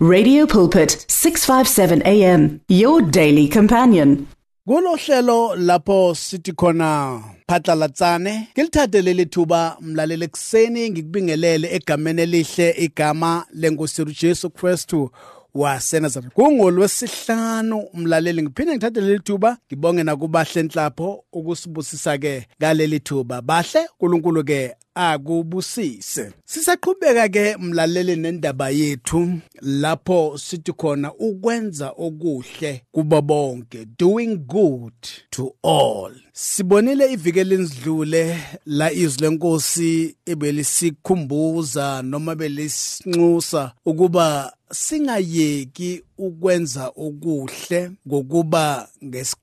Radio Pulpit 657 AM your daily companion. Lapho sithi khona phatlalatsane ngikubingelele egameni elihle igama waseNazaretha kungolwesihlanu umlaleli ngiphinde ngithathe leli thuba ngibonge nakubahle enhlapho ukusibusisa ke galeli thuba. Bahle uNkulunkulu ke akubusise. Sisaqhubeka ke mlaleli nendaba yethu lapho sithi khona ukwenza okuhle kubo bonke. Doing good to all. Sibonile iviki elindlule la izwi lenkosi ebelisikhumbuza noma belisinxusa ukuba singayeki ukwenza okuhle ngokuba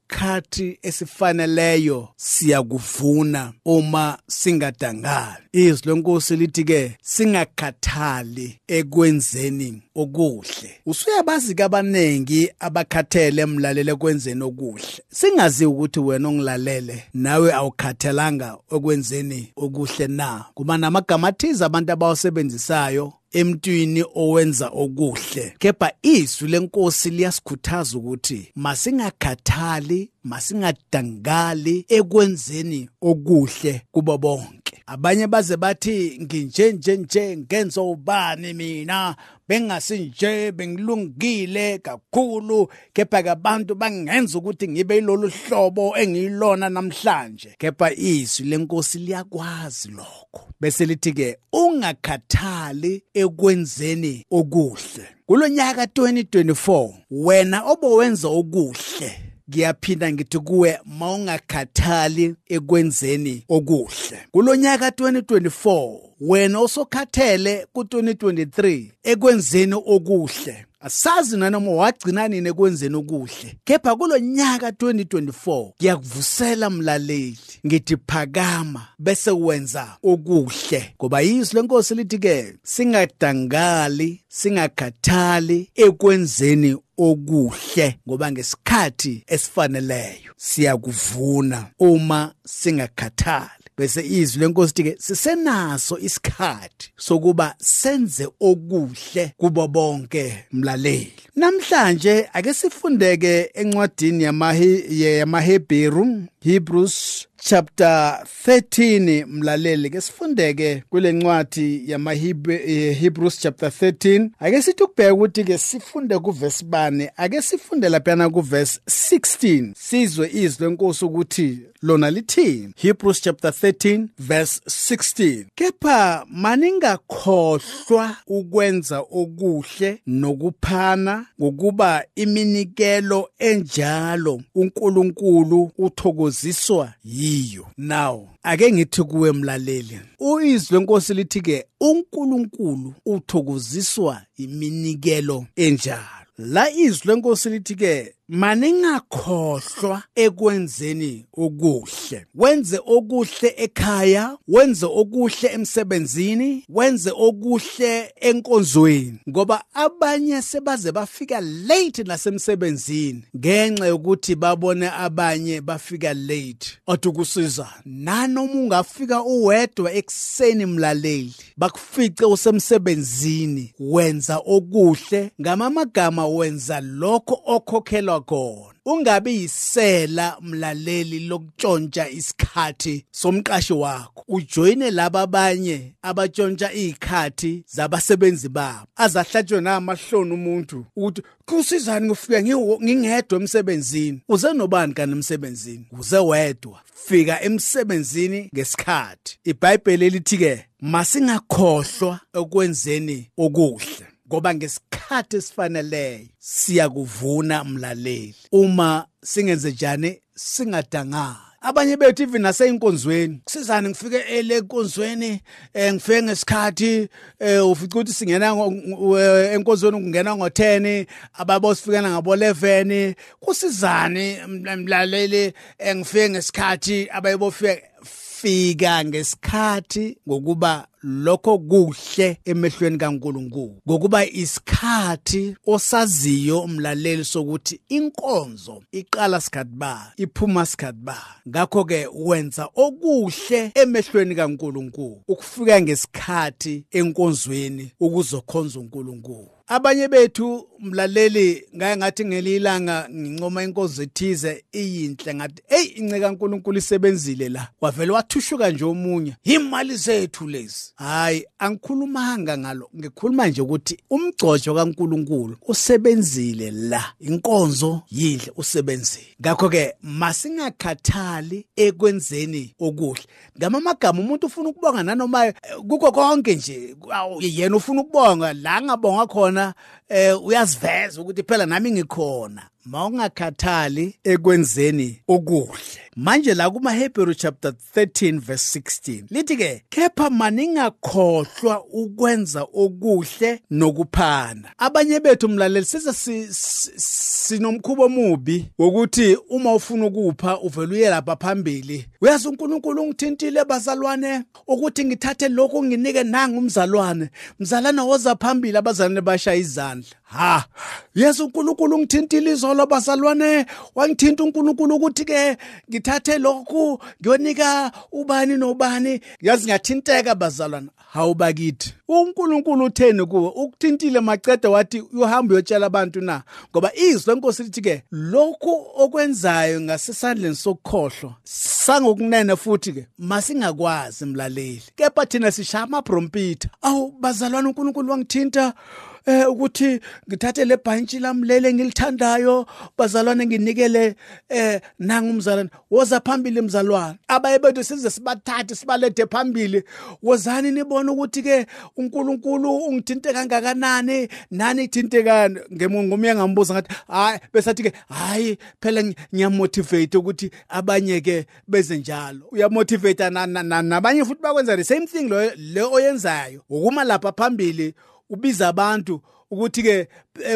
ngesikhathi esifaneleyo siyakuvuna uma singadangali izwi lenkosi lithi ke singakhathali ekwenzeni okuhle. Usuyabazi kabaningi abakhathele emlalele ekwenzeni okuhle. Singazi ukuthi wena ongilalele nawe awukhathalanga ekwenzeni okuhle na. Kuba namagama athize abantu abawasebenzisayo emntwini owenza okuhle. Kepha izwi lenkosi liyasikhuthaza ukuthi masingakhathali masingadangali ekwenzeni okuhle kubo bonke. Abanye baze bathi nginje nje nje ngenza ubani mina? Bengasinje bengilungile kakhulu kepha ke abantu bangenza ukuthi ngibe ilolu hlobo engiyilona namhlanje. Kepha izwi lenkosi liyakwazi lokho. Bese lithi ke ungakhathali ekwenzeni okuhle. Kulonyaka 2024 wena obowenza okuhle ngiyaphinda ngithi kuwe mawungakhathali ekwenzeni okuhle. Kulonyaka 2024 wena osokhathele ku2023 ekwenzeni okuhle. Asazi nanoma wagcina nini ekwenzeni okuhle. Kepha kulonyaka 2024 ngiyakuvusela mlaleli ngithi phakama bese wenza okuhle. Ngoba yizwi lenkosi lithi ke singadangali singakhathali ekwenzeni okuhle. Ngoba ngesikhathi esifaneleyo siyakuvuna uma singakhathali. Bese izwi lenkosi ke sisenaso isikhathi sokuba senze okuhle kubo bonke mlaleli. Namhlanje ake sifundeke encwadini yamaHebheru Hebrews chapter 13 mlaleli ke sifundeke kule ncwadi yamaHebrews chapter 13 ake sithi ukubheka ukuthi ke sifunde kuverse bane ake sifunde laphana kuverse 16 sizwe izwi lenkosi ukuthi lona lithini? Hebrews chapter 13 verse 16 kepha maningakhohlwa ukwenza okuhle nokuphana ngokuba iminikelo enjalo uNkulunkulu uthokoziswa yiyo now ake ngithi kuwe mlaleli uyizwe lenkosi lithi ke uNkulunkulu uthokoziswa iminikelo enjalo. La izwi lenkosi lithi ke maningakhohlwa ekwenzeni okuhle. Wenze okuhle ekhaya wenze okuhle emsebenzini wenze okuhle enkonzweni. Ngoba abanye sebaze bafika late nasemsebenzini ngenxa yokuthi babone abanye bafika late. Othi kusiza nanoma ungafika uwedwa ekseni mlaleli bakufice usemsebenzini wenza okuhle. Ngamamagama wenza lokho okhokhelwa khona. Ungabi yisela mlaleli lokutshontsha isikhathi somqashi wakho. Ujoyine laba abanye abatshontsha izikhathi zabasebenzi babo. Azahlatshwe namahloni umuntu ukuthi kusizani ngifika ngingedwa emsebenzini? Uze nobani kanti emsebenzini? Uze wedwa. Fika emsebenzini ngesikhathi. iBhayibheli lithi ke masingakhohlwa ekwenzeni okuhle ngoba ngesikhathi esifaneleyo siyakuvuna mlaleli. Uma singenze njani singadangali abanye bethu even naseyinkonzweni kusizani ngifike ele enkonzweni eh ngifike ngesikhathi eh ufica ukuthi singena enkonzweni kungena ngo10 ababo sifikana ngabo 11 kusizani mlaleli ngifike ngesikhathi abayebofike fika ngesikhathi ngokuba lokho kuhle emehlweni kaNkuluNkulu. Ngokuba isikhathi osaziyo umlaleli sokuthi inkonzo iqala sikhathi ba iphuma sikhathi ba. Ngakho ke wenza okuhle emehlweni kaNkuluNkulu ukufika ngesikhathi enkonzweni ukuzokhonza uNkulunkulu. Abanye bethu mlaleli ngaye ngathi ngelilanga ngincoma inkonzo ethize iyinhle ngathi hey inceka kaNkuluNkulu isebenzile la wavele wathushuka nje omunye. Imali zethu lezi. Hayi angikhulumanga ngalo. Ngikhuluma nje ukuthi umgcojo kaNkuluNkulu usebenzile la. Inkonzo yidle usebenzile. Ngakho ke masingakhathali ekwenzeni okuhle. Ngamamagama umuntu ufuna ukubonga nanoma kuko konke nje yena ufuna ukubonga la ngabonga khona eh uyaziveza ukuthi phela nami ngikhona. Mawungakhathali ekwenzeni okuhle. Manje la kuma Hebrew chapter 13 verse 16 lithi ke kepha maningakhohlwa ukwenza okuhle nokuphana. Abanye bethu mlaleli size sinomkhubo omubi wokuthi uma ufuna ukupha uvela uye lapha phambili. Uyazi uNkulunkulu ungithintile bazalwane? Ukuthi ngithathe lokho nginike nanga umzalwane. Mzalana woza phambili abazalwane bashaya amandla ha yesu uNkulunkulu ungithintile izolo bazalwane wangithinta uNkulunkulu ukuthi ke ngithathe lokhu ngiyonika ubani nobani. Yazi ngiyathinteka bazalwane. Hawubakithi uNkulunkulu utheni kuwe? Ukuthintile macede wathi uyohamba uyotshela abantu na? Ngoba izwi lenkosi lithi ke lokhu okwenzayo ngasesandleni sokukhohlwa sangokunene futhi ke masingakwazi mlaleli. Kepha thina sishaya amabrompita awu bazalwane uNkulunkulu wangithinta eh ukuthi ngithathe le bhantshi lami lele ngilithandayo bazalwane nginikele eh nanga umzalwane woza phambili mzalwane. Abaye bethu size sibathathe sibalethe phambili. Wozani nibone ukuthi ke uNkulunkulu ungithinte kangakanani? Nani ithintekani ngomnye ngambuza ngathi hayi besathi ke hayi phela ngiyamotivate ukuthi abanye ke beze njalo. Uyamotivate nabanye futhi bakwenza the same thing lo le oyenzayo. Ukuma lapha phambili ubiza abantu ukuthi ke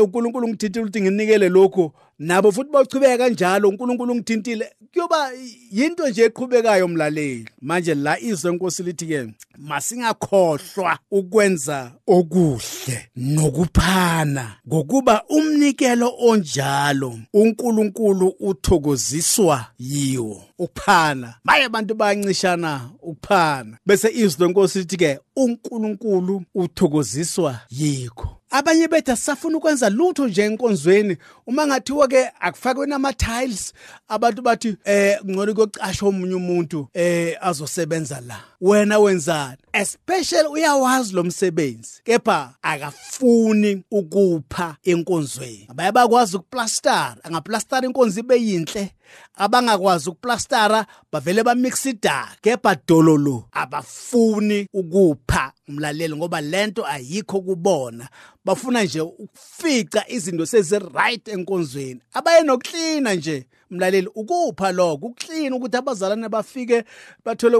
uNkulunkulu ngithintile ukuthi nginikele lokho nabo futhi bachubeka kanjalo uNkulunkulu ngithintile kuyoba yinto nje eqhubekayo umlaleli manje la izwe inkosi lithi ke masingakhohlwa ukwenza okuhle nokuphana ngokuba umnikelo onjalo uNkulunkulu uthokoziswa yiwo. Ukuphana. Maye abantu bayancishana ukuphana. Bese izwi lenkosi lithi ke uNkulunkulu uthokoziswa yikho. Abanye bethu asisafuna ukwenza lutho nje enkonzweni. Uma ngathiwa ke akufakwe nama tiles abantu bathi eh ngcono kuyocasha omunye umuntu eh azosebenza la. Wena wenzani? Especially uyawazi lo msebenzi kepha akafuni ukupha enkonzweni. Abaye bakwazi ukuplastara angaplastara inkonzo ibe yinhle. Abangakwazi ukuplastara bavele bamixa idaka kepha dololo abafuni ukupha umlaleli ngoba lento ayikho kubona. Bafuna nje ukufica izinto sezi-right enkonzweni. Abaye nokuklina nje. Mlaleli ukupha lokho? Ukuklina ukuthi abazalwane bafike bathole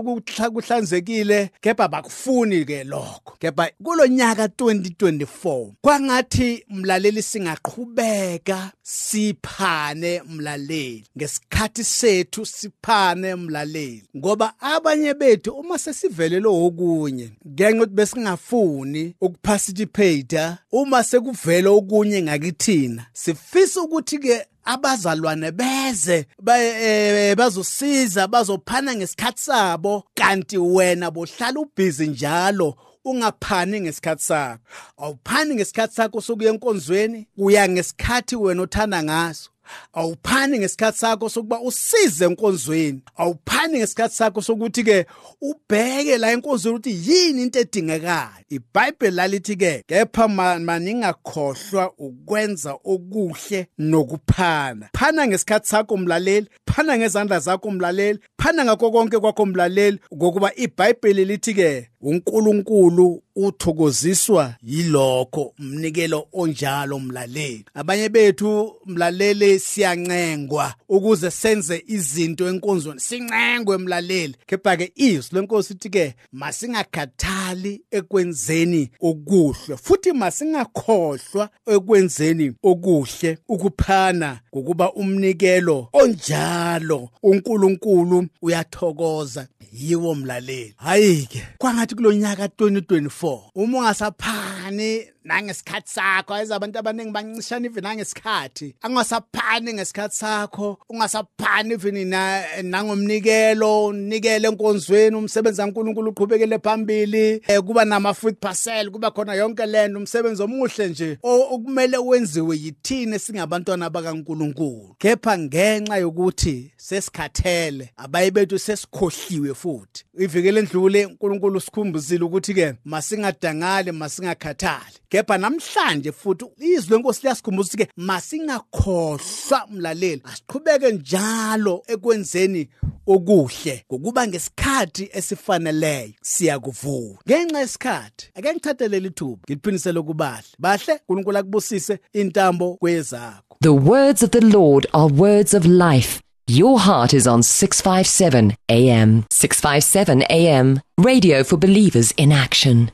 kuhlanzekile kepha bakufuni ke lokho? Kepha kulo nyaka 2024 kwangathi mlaleli singaqhubeka siphane mlaleli. Ngesikhathi sethu siphane mlaleli. Ngoba abanye bethu uma sesivelele okunye ngenxa ukuthi besingafuni ukuparticipate uma sekuvela okunye ngakithina sifisa ukuthi ke abazalwane beze bazosiza bazophana ngesikhathi sabo. Kanti wena bohlala ubhizi njalo ungaphani ngesikhathi sakho. Awuphani ngesikhathi sakho sokuya enkonzweni uya ngesikhathi wena othanda ngaso. Awuphani ngesikhathi sakho sokuba usize enkonzweni. Awuphani ngesikhathi sakho sokuthi ke ubheke la enkonzweni ukuthi yini into edingekayo. iBhayibheli lalithi ke kepha maningakhohlwa ukwenza okuhle nokuphana. Phana ngesikhathi sakho umlaleli phana ngezandla zakho umlaleli phana ngakho konke kwakho umlaleli ngokuba iBhayibheli lithi ke uNkulunkulu uthokoziswa yilokho umnikelo onjalo umlaleli abanye bethu mlaleli siyancengwa ukuze senze izinto enkonzweni. Sincengwe emlaleli kepha ke izwi lenkosi ithi ke masingakhathali ekwenzeni okuhle futhi masingakhohlwa ekwenzeni okuhle ukuphana ngokuba umnikelo onjalo uNkulunkulu uyathokoza. Yiwo mlaleli. Hayi ke kwangathi kulonyaka 2024 uma ungasaphani nangesikhathi sakho. Ayiza abantu abaningi bancishana even nangesikhathi. Angasaphani ngesikhathi sakho? Ungasaphani even nangomnikelo? Unikele enkonzweni umsebenzi kaNkuluNkulu uqhubekele phambili. Eh, kuba nama food parcel kuba khona yonke lento umsebenzi omuhle nje okumele wenziwe yithini singabantwana bakaNkuluNkulu. Kepha ngenxa yokuthi sesikhathele abayi bethu sesikhohliwe futhi. Ivikele endlule uNkulunkulu usikhumbuzile ukuthi ke masingadangali masingakhathali kepha namhlanje futhi izwi lenkosi liyasikhumbuza ukuthi ke masingakhohlwa mlaleli asiqhubeke njalo ekwenzeni okuhle ngokuba ngesikhathi esifaneleyo siyakuvuna. Ngenxa yesikhathi ake ngithathelele ithuba ngiliphindisele kubahle bahle uNkulunkulu akubusise intambo kwezakho. The words of the Lord are words of life. Your heart is on 657 AM 657 AM radio for believers in action.